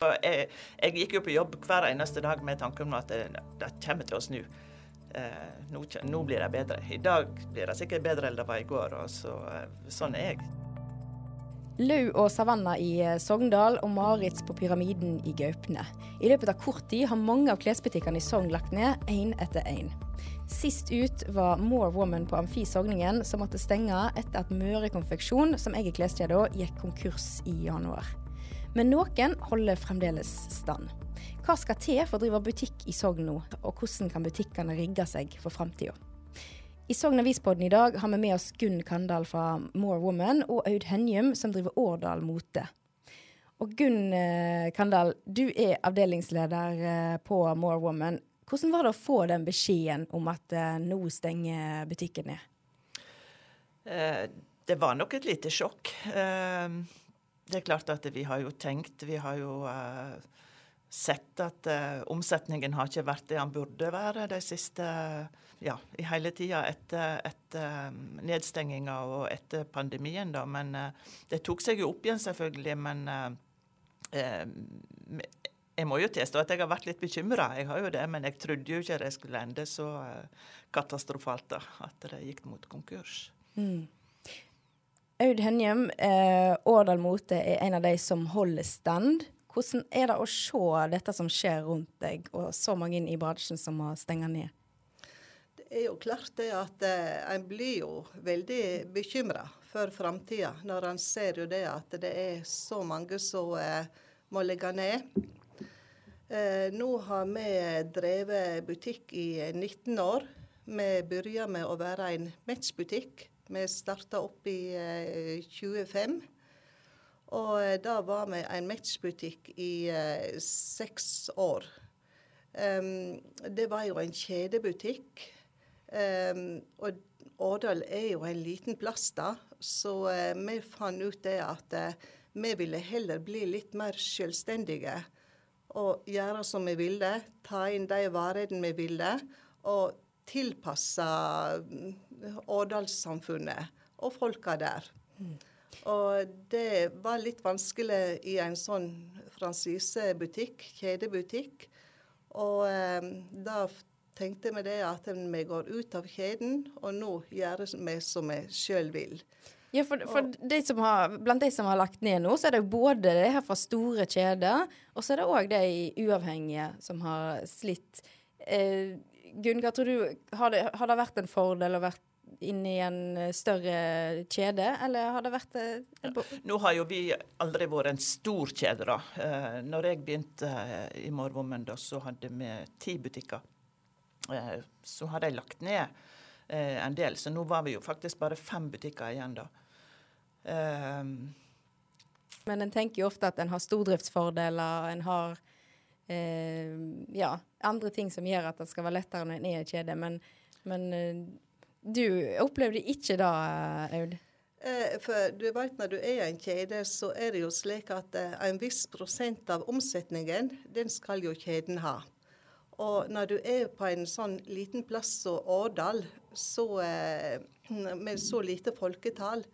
Jeg, jeg gikk jo på jobb hver eneste dag med tanken om at det, det kommer til å snu. Eh, nå, nå blir det bedre. I dag blir det sikkert bedre enn det var i går. Og så, eh, sånn er jeg. Lau og Savanna i eh, Sogndal og Maritz på Pyramiden i Gaupne. I løpet av kort tid har mange av klesbutikkene i Sogn lagt ned, én etter én. Sist ut var More Woman på Amfi Sogningen, som måtte stenge etter at Møre Konfeksjon, som eier kleskjeden, gikk konkurs i januar. Men noen holder fremdeles stand. Hva skal til for å drive butikk i Sogn nå, og hvordan kan butikkene rigge seg for framtida? I Sogn Avispodden i dag har vi med oss Gunn Kandal fra More Woman og Aud Henjum som driver Årdal Mote. Og Gunn eh, Kandal, du er avdelingsleder eh, på More Woman. Hvordan var det å få den beskjeden om at eh, nå stenger butikken ned? Det var nok et lite sjokk. Eh, det er klart at vi har jo tenkt, vi har jo uh, sett at uh, omsetningen har ikke vært det den burde være de siste ja, i hele tida etter, etter nedstenginga og etter pandemien. da, Men uh, det tok seg jo opp igjen, selvfølgelig. Men eh, eh, jeg må jo tilstå at jeg har vært litt bekymra. Jeg har jo det, men jeg trodde jo ikke det skulle ende så eh, katastrofalt, da, at det gikk mot konkurs. Aud Henjem, eh, Årdal Mote er en av de som holder stand. Hvordan er det å se dette som skjer rundt deg, og så mange i bransjen som må stenge ned? Det er jo klart det at eh, en blir jo veldig bekymra for framtida når en ser jo det at det er så mange som eh, må legge ned. Eh, nå har vi drevet butikk i 19 år. Vi begynte med å være en matchbutikk. Vi starta opp i eh, 25. Og eh, da var vi en matchbutikk i eh, seks år. Um, det var jo en kjedebutikk. Um, og Årdal er jo en liten plass, da, så uh, vi fant ut det at uh, vi ville heller bli litt mer selvstendige. Og gjøre som vi ville, ta inn de varene vi ville, og tilpasse mm, Årdalssamfunnet og folka der. Og det var litt vanskelig i en sånn fransisebutikk, kjedebutikk. Og eh, da tenkte vi det at vi går ut av kjeden, og nå gjør vi som vi sjøl vil. Ja, for, for de som har, Blant de som har lagt ned nå, så er det jo både det her fra store kjeder, og så er det òg de uavhengige som har slitt. Eh, Gunn, hva tror du, har det, har det vært en fordel å være inne i en eh, større kjede, eller har det vært ja. Nå har jo vi aldri vært en stor kjede, da. Eh, når jeg begynte eh, i Morvommen, da, så hadde vi ti butikker. Eh, så har de lagt ned eh, en del, så nå var vi jo faktisk bare fem butikker igjen, da. Eh, Men en tenker jo ofte at en har stordriftsfordeler, en har eh, ja, andre ting som gjør at det skal være lettere når en er i kjede. Men, men eh, du opplevde ikke da, Aud? Eh, For du vet, når du er i en kjede, så er det jo slik at eh, en viss prosent av omsetningen, den skal jo kjeden ha. Og når du er på en sånn liten plass som Årdal, så, eh, med så lite folketall,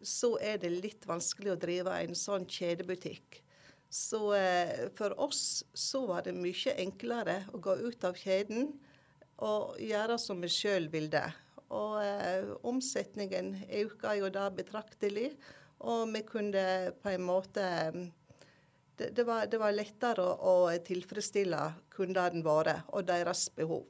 så er det litt vanskelig å drive en sånn kjedebutikk. Så eh, for oss så var det mye enklere å gå ut av kjeden og gjøre som vi sjøl ville. Og eh, omsetningen økte jo da betraktelig, og vi kunne på en måte det, det, var, det var lettere å, å tilfredsstille kundene våre og deres behov.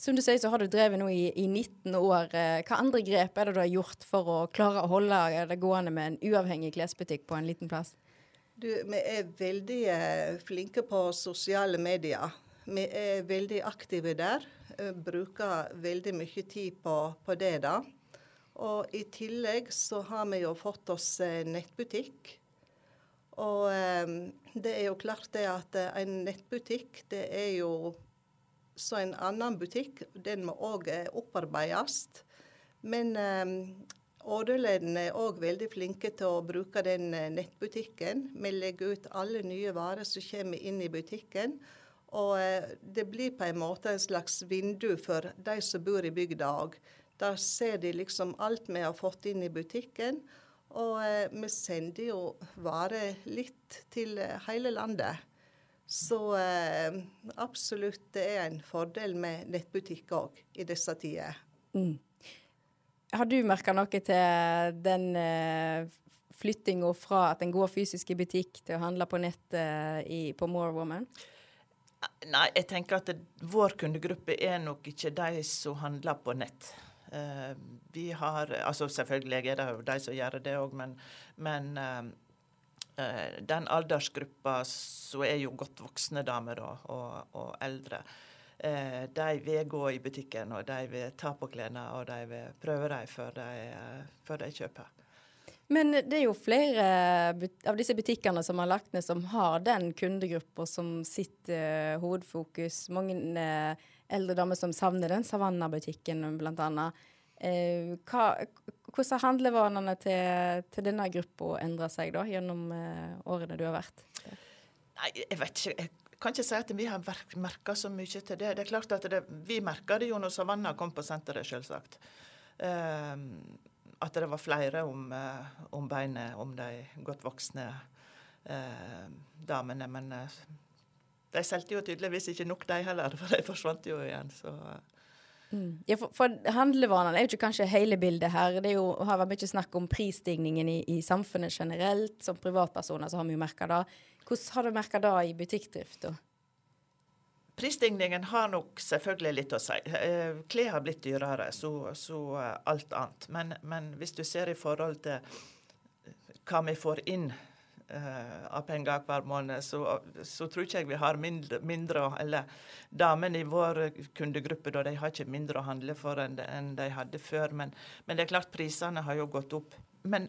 Som du sier, så har du drevet nå i, i 19 år. Eh, Hva andre grep er det du har gjort for å klare å holde det gående med en uavhengig klesbutikk på en liten plass? Du, vi er veldig eh, flinke på sosiale medier. Vi er veldig aktive der. eh, Bruker veldig mye tid på, på det, da. Og i tillegg så har vi jo fått oss eh, nettbutikk. Og eh, det er jo klart det at en nettbutikk, det er jo så en annen butikk. Den må òg opparbeides. Men eh, Årdeleden er òg veldig flinke til å bruke den nettbutikken. Vi legger ut alle nye varer som kommer inn i butikken. Og det blir på en måte en slags vindu for de som bor i bygda òg. Da ser de liksom alt vi har fått inn i butikken. Og eh, vi sender jo varer litt til eh, hele landet. Så eh, absolutt det er en fordel med nettbutikk òg i disse tider. Mm. Har du merka noe til den uh, flyttinga fra at en går fysisk i butikk til å handle på nett uh, på More Woman? Nei, jeg tenker at det, vår kundegruppe er nok ikke de som handler på nett. Uh, vi har altså Selvfølgelig er det jo de som gjør det òg, men, men eh, eh, den aldersgruppa så er jo godt voksne damer og, og, og eldre, de vil gå i butikken og de vil ta på klærne og de vil prøve dem før de, før de kjøper. Men det er jo flere av disse butikkene som har lagt ned, som har den kundegruppa som sitt uh, hovedfokus. Mange uh, eldre damer som savner den Savanna-butikken, bl.a. Eh, hvordan har handlevanene til, til denne gruppa endra seg da, gjennom uh, årene du har vært? Nei, jeg vet ikke. Jeg kan ikke si at vi har merka så mye til det. Det er klart at det, Vi merka det jo når Savanna kom på senteret, selvsagt. Um, at det var flere om, uh, om beinet om de godt voksne eh, damene. Men de solgte jo tydeligvis ikke nok, de heller, for de forsvant jo igjen. så... Mm. Ja, for, for handlevanene er jo ikke kanskje hele bildet her. Det er jo, har vært mye snakk om prisstigningen i, i, samfunnet generelt. Som privatpersoner så har vi jo merka det. Hvordan har du merka det i butikkdrift? Prisstigningen har nok selvfølgelig litt å si. Eh, klær har blitt dyrere, så, så eh, alt annet. Men, men, hvis du ser i forhold til hva vi får inn av penger hver måned, så, så, tror ikke jeg vi har mindre, mindre Eller damene i vår kundegruppe da, de har ikke mindre å handle for enn, enn de hadde før. Men, men, det er klart prisene har jo gått opp. Men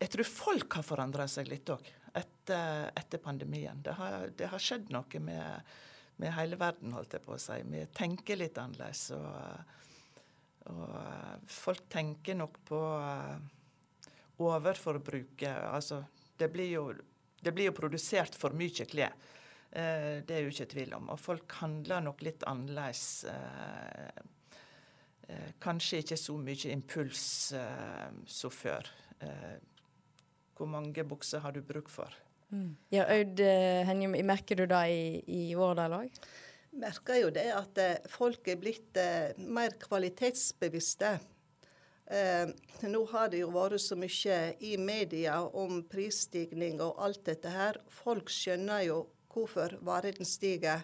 jeg tror folk har forandra seg litt òg etter, etter, pandemien. Det har, det har skjedd noe med, med, hele verden, holdt jeg på å si. Vi tenker litt annerledes. Og, og folk tenker nok på overforbruket. Altså det blir jo, det blir jo produsert for mye klær. Eh, det er jo ikke tvil om. Og folk handler nok litt annerledes. Eh, eh, kanskje ikke så mye impuls som før. Eh, hvor mange bukser har du bruk for? Mm. Ja, Aud Henjum, merker du det i, i del òg? Merker jo det at folk er blitt mer kvalitetsbevisste. Eh, nå har det jo vært så mye i media om prisstigning og alt dette her. Folk skjønner jo hvorfor varene stiger.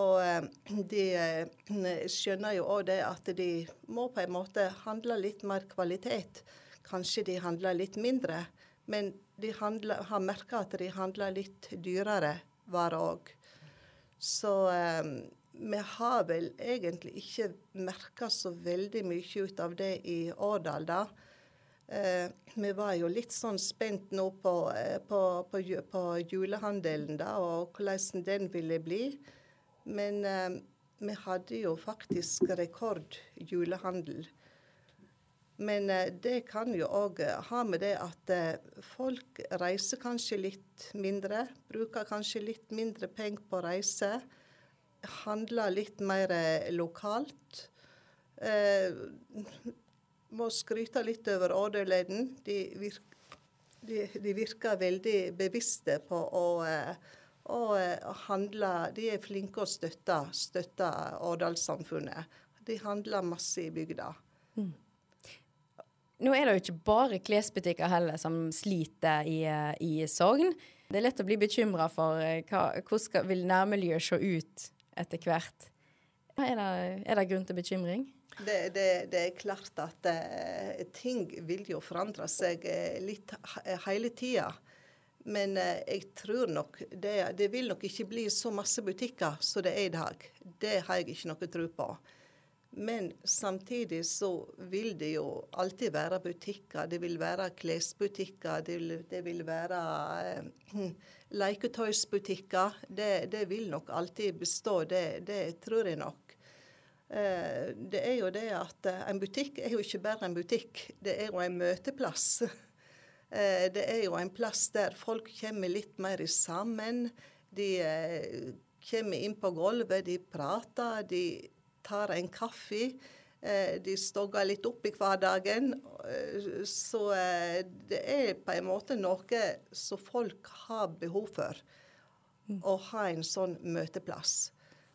Og eh, de eh, skjønner jo òg det at de må på en måte handle litt mer kvalitet. Kanskje de handler litt mindre, men de handler, har merka at de handler litt dyrere varer òg. Så eh, vi har vel egentlig ikke merka så veldig mye ut av det i Årdal, da. Eh, vi var jo litt sånn spent nå på, eh, på, på, på julehandelen, da, og hvordan den ville bli. Men eh, vi hadde jo faktisk rekordjulehandel. Men eh, det kan jo òg ha med det at eh, folk reiser kanskje litt mindre. Bruker kanskje litt mindre penger på reise handler litt mer eh, lokalt. Eh, må skryte litt over orderleden. De, virk, de, de, virker veldig bevisste på å, eh, å, å, handle De er flinke å støtte, støtte Årdalssamfunnet. De handler masse i bygda. Mm. Nå er det jo ikke bare klesbutikker heller som sliter i, i Sogn. Det er lett å bli bekymra for hva, hvordan vil nærmiljøet se ut etter hvert. Er det, er det grunn til bekymring? Det, det, det, er klart at uh, ting vil jo forandre seg uh, litt hele tida. Men uh, jeg tror nok det, det, vil nok ikke bli så masse butikker som det er i dag. Det har jeg ikke noe tro på. Men samtidig så vil det jo alltid være butikker. Det vil være klesbutikker, det vil, vil være eh, leketøysbutikker. Det, det, vil nok alltid bestå, det, det tror jeg nok. Eh, det er jo det at en butikk er jo ikke bare en butikk, det er jo en møteplass. Eh, det er jo en plass der folk kommer litt mer sammen. De eh, kommer inn på gulvet, de prater, de tar en kaffe. Eh, de stogger litt opp i hverdagen. Eh, så eh, det er på en måte noe som folk har behov for. Å ha en sånn møteplass.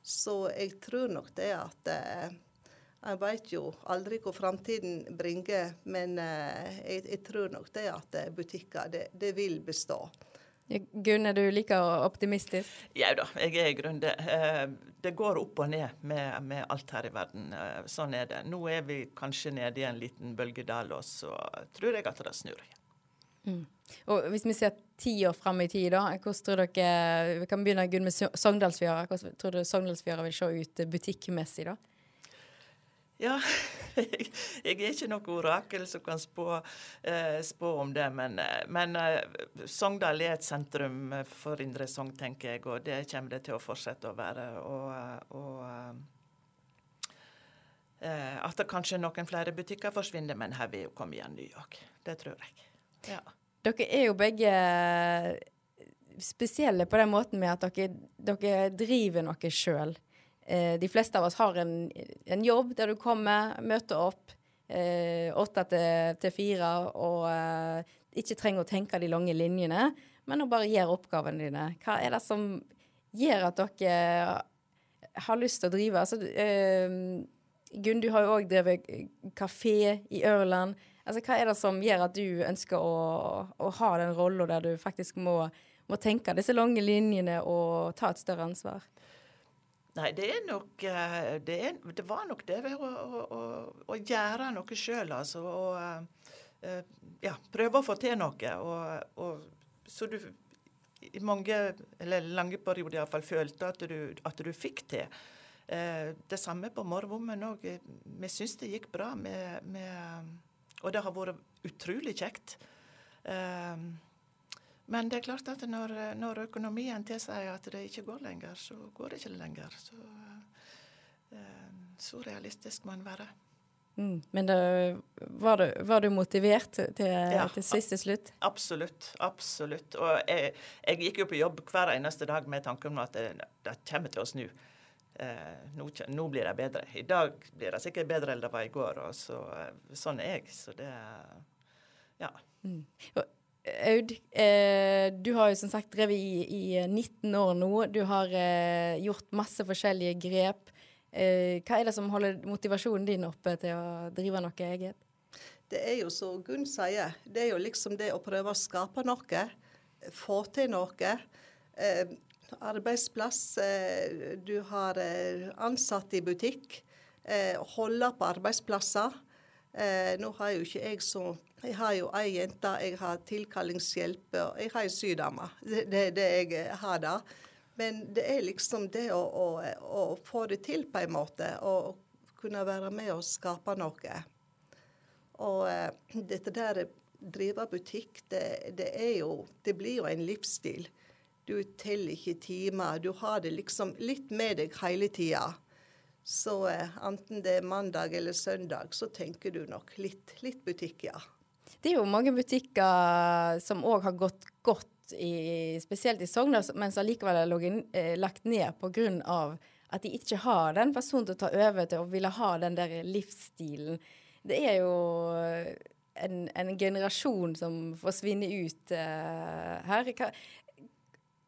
Så jeg tror nok det at En vet jo aldri hvor framtiden bringer, men jeg, jeg, tror nok det at butikker, det, det vil bestå. Gunn, er du like optimistisk? Jau da, jeg er i grunnen det. Eh, det går opp og ned med, med, alt her i verden. Eh, sånn er det. Nå er vi kanskje nede i en liten bølgedal, og så tror jeg at det snur igjen. Mm. Og Hvis vi ser ti år fram i tid, da, hvordan tror dere Vi kan begynne Gunn med Sogndalsfjøra. Hvordan tror du Sogndalsfjøra vil se ut butikkmessig da? Ja, jeg, er ikke noe orakel som kan spå, eh, spå om det. Men, eh, men eh, Sogndal er et sentrum for Indre Sogn, tenker jeg, og det kommer det til å fortsette å være. Og, og eh, at det kanskje noen flere butikker forsvinner, men her vil jo komme igjen nye òg. Det tror jeg. Ja. Dere er jo begge spesielle på den måten med at dere, dere driver noe sjøl. Eh, de fleste av oss har en, en, jobb der du kommer, møter opp eh, åtte eh, til fire og eh, ikke trenger å tenke de lange linjene, men å bare gjøre oppgavene dine. Hva er det som gjør at dere har lyst til å drive? Altså, eh, Gunn, du har jo òg drevet kafé i Ørland. Altså, hva er det som gjør at du ønsker å, å ha den rolla der du faktisk må, må tenke disse lange linjene og ta et større ansvar? Nei, det er nok eh, Det, er, det var nok det å, å, å gjøre noe sjøl, altså. Og uh, ja, prøve å få til noe. Og, og, så du i mange, eller lange perioder iallfall, følte at du, at du fikk til. Det samme på Morvommen òg. Vi syns det gikk bra. Med, med, og det har vært utrolig kjekt. Uh, men det er klart at når, når økonomien tilsier at det ikke går lenger, så går det ikke lenger. Så, eh, så realistisk må en være. Mm. Men da, var, du, var, du, motivert til, ja, til siste slutt? Absolutt. Absolutt. Og jeg, jeg, gikk jo på jobb hver eneste dag med tanken om at det, det kommer til å snu. Eh, nå, nå, blir det bedre. I dag blir det sikkert bedre enn det var i går. Og så, sånn er jeg. Så det Ja. Mm. Aud, eh, du har jo som sagt drevet i, i 19 eh, år nå. Du har eh, gjort masse forskjellige grep. Eh, hva er det som holder motivasjonen din oppe til å drive noe eget? Det er jo som Gunn sier, det er jo liksom det å prøve å skape noe. Få til noe. Eh, arbeidsplass. Eh, du har ansatte i butikk. holde på arbeidsplasser. nå har jo ikke jeg så jeg har jo ei jente, jeg har tilkallingshjelp, og jeg har ei sydame. Det er det jeg har da. Men det er liksom det å, å, å, få det til på en måte, og kunne være med og skape noe. Og eh, dette der drive butikk, det, det, er jo Det blir jo en livsstil. Du teller ikke timer. Du har det liksom litt med deg hele tida. Så eh, enten det er mandag eller søndag, så tenker du nok litt, litt butikk, ja. Det er jo mange butikker som òg har gått godt, i, spesielt i Sogndal, men som likevel er login, eh, lagt ned pga. at de ikke har den personen til å ta over til og ville ha den der livsstilen. Det er jo en, en generasjon som forsvinner ut eh, her.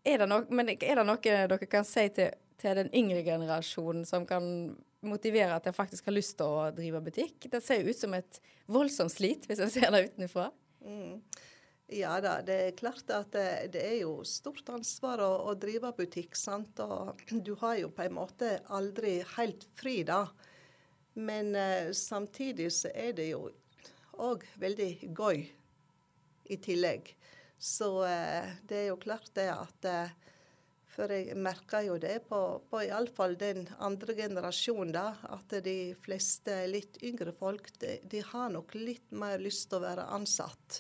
Er det, no er det noe dere kan si til, til den yngre generasjonen som kan motivere at jeg faktisk har lyst til å drive butikk. Det ser jo ut som et voldsomt slit, hvis en ser det utenfra. Mm. Ja da, det er klart at det, det er jo stort ansvar å, å, drive butikk. sant? Og du har jo på en måte aldri helt fri, da. Men eh, samtidig så er det jo òg veldig gøy i tillegg. Så eh, det er jo klart det at eh, For jeg merker jo det på, på iallfall den andre generasjonen, da, at de fleste litt yngre folk de, de, har nok litt mer lyst til å være ansatt.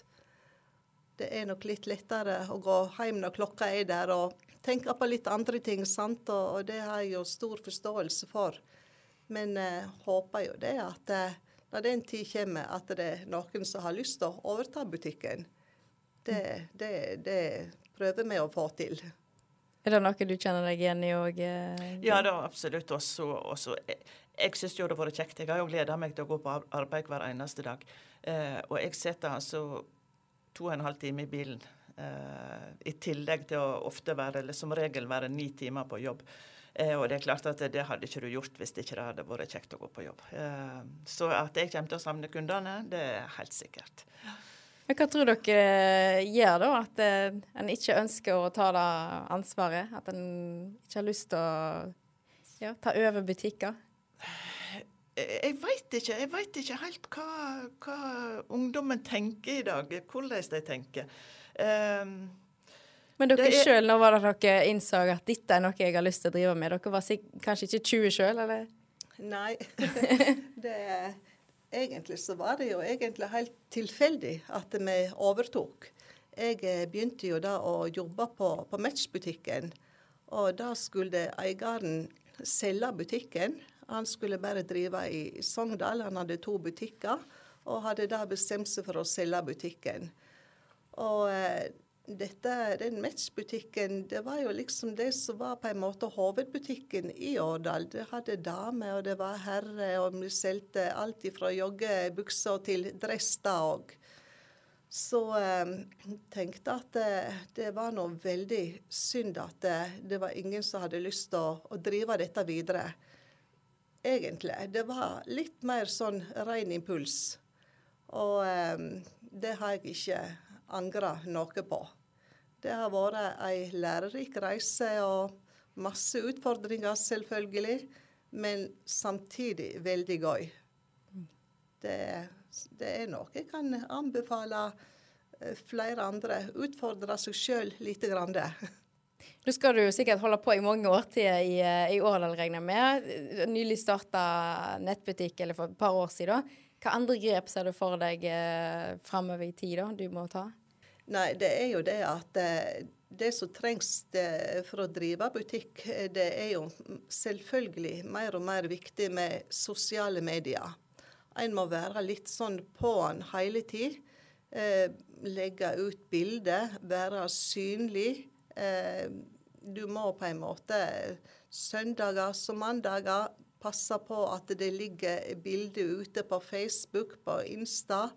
Det er nok litt lettere å gå hjem når klokka er der, og tenke på litt andre ting, sant? Og, og det har jeg jo stor forståelse for. Men eh, håper jo det at eh, når den tid kommer, at det er noen som har lyst til å overta butikken. Det, det, det prøver vi å få til. Er det noe du kjenner deg igjen i òg? Ja, det er absolutt. Også, også jeg, jeg syns jo det har vært kjekt. Jeg har jo gleda meg til å gå på arbeid hver eneste dag. Eh, og jeg sitter altså to og en halv time i bilen. Eh, I tillegg til å ofte være, eller som regel være ni timer på jobb. Eh, og det er klart at det hadde ikke du gjort hvis det ikke hadde vært kjekt å gå på jobb. Eh, så at jeg kommer til å savne kundene, det er helt sikkert. Ja. Men hva tror dere gjør da at eh, en ikke ønsker å ta det ansvaret? At en ikke har lyst til å ja, ta over butikker? Jeg veit ikke. Jeg veit ikke helt hva, hva, ungdommen tenker i dag. Hvordan de tenker. Um, men dere er... sjøl, når var det dere innså at dette er noe jeg har lyst til å drive med? Dere var kanskje ikke 20 sjøl, eller? Nei. det er egentlig så var det jo egentlig helt tilfeldig at vi overtok. Jeg eh, begynte jo da å jobbe på, på Match-butikken. Og da skulle eieren selge butikken. Han skulle bare drive i Sogndal. Han hadde to butikker, og hadde da bestemt seg for å selge butikken. Og eh, dette, den Match-butikken, det var jo liksom det som var på en måte hovedbutikken i Årdal. Det hadde damer, og det var herrer, og vi solgte alt fra joggebukser til dress òg. Så eh, tenkte at det, det var noe veldig synd at det, det, var ingen som hadde lyst til å, å drive dette videre. Egentlig. Det var litt mer sånn ren impuls. Og eh, det har jeg ikke angra noe på. Det har vært ei lærerik reise og masse utfordringer, selvfølgelig, men samtidig veldig gøy. Det, det er noe jeg kan anbefale eh, flere andre. Utfordre seg sjøl lite grann. Nå skal du sikkert holde på i mange årtider i, eh, i Årdal, regner jeg med. Nylig starta nettbutikk, eller for et par år siden. Hva andre grep ser du for deg eh, framover i tid da, du må ta? Nei, det er jo det at eh, det som trengs for å drive butikk, eh, det er jo selvfølgelig mer og mer viktig med sosiale medier. En må være litt sånn på'n hele tid. Eh, legge ut bilder, være synlig. Eh, du må på en måte søndager som mandager passe på at det ligger bilder ute på Facebook, på Insta.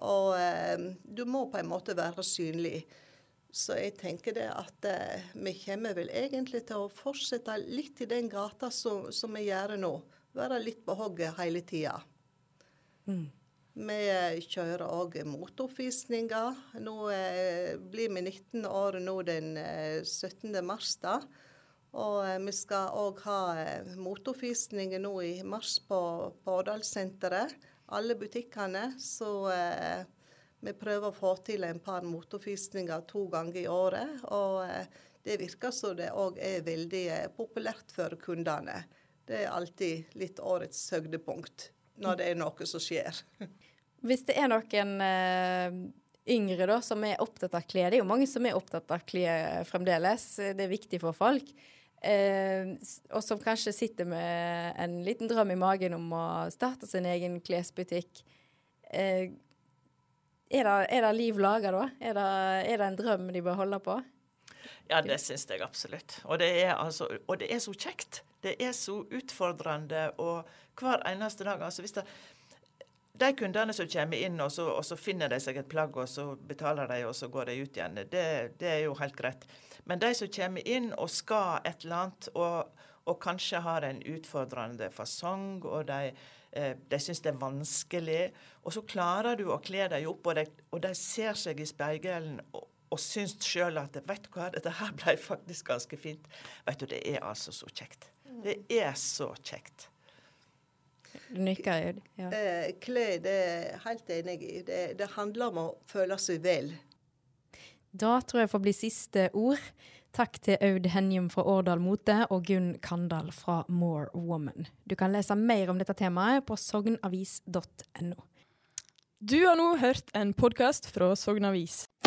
Og eh, du må på en måte være synlig. Så jeg tenker det at eh, vi kommer vel egentlig til å fortsette litt i den gata som, som vi gjør nå. Være litt på hogget hele tida. Mm. Vi eh, kjører òg motoppvisninger. Nå eh, blir vi 19 år nå den 17. Eh, mars. da. Og eh, vi skal òg ha motoppvisninger nå i mars på, på Årdalssenteret alle butikkene. Så eh, vi prøver å få til en par motorvisninger to ganger i året. Og eh, det virker som det òg er veldig eh, populært for kundene. Det er alltid litt årets høydepunkt når det er noe som skjer. Hvis det er noen eh, yngre da, som er opptatt av klær, det er jo mange som er opptatt av klær fremdeles, det er viktig for folk. Eh, og som kanskje sitter med en liten drøm i magen om å starte sin egen klesbutikk. Eh, er, det, er, det, liv laga da? Er det, er det, en drøm de bør holde på? Ja, det syns jeg absolutt. Og det, altså, og det, er så kjekt. Det er så utfordrende og hver eneste dag. Altså hvis det de kundene som kommer inn, og så, og så, finner de seg et plagg, og så betaler de, og så går de ut igjen, det, det er jo helt greit. Men de som kommer inn og skal et eller annet, og, og kanskje har en utfordrende fasong, og de, eh, de syns det er vanskelig, og så klarer du å kle dem opp, og de, og de ser seg i speilet og, og syns sjøl at vet du hva, dette her ble faktisk ganske fint. Vet du, det er altså så kjekt. Det er så kjekt. Du nikker. Ja. Eh, klær, det er helt enig i. Det, det handler om å føle seg vel. Da tror jeg får bli siste ord. Takk til Aud Henjum fra Årdal Mote og Gunn Kandal fra More Woman. Du kan lese mer om dette temaet på sognavis.no. Du har nå hørt en podkast fra Sogn Avis.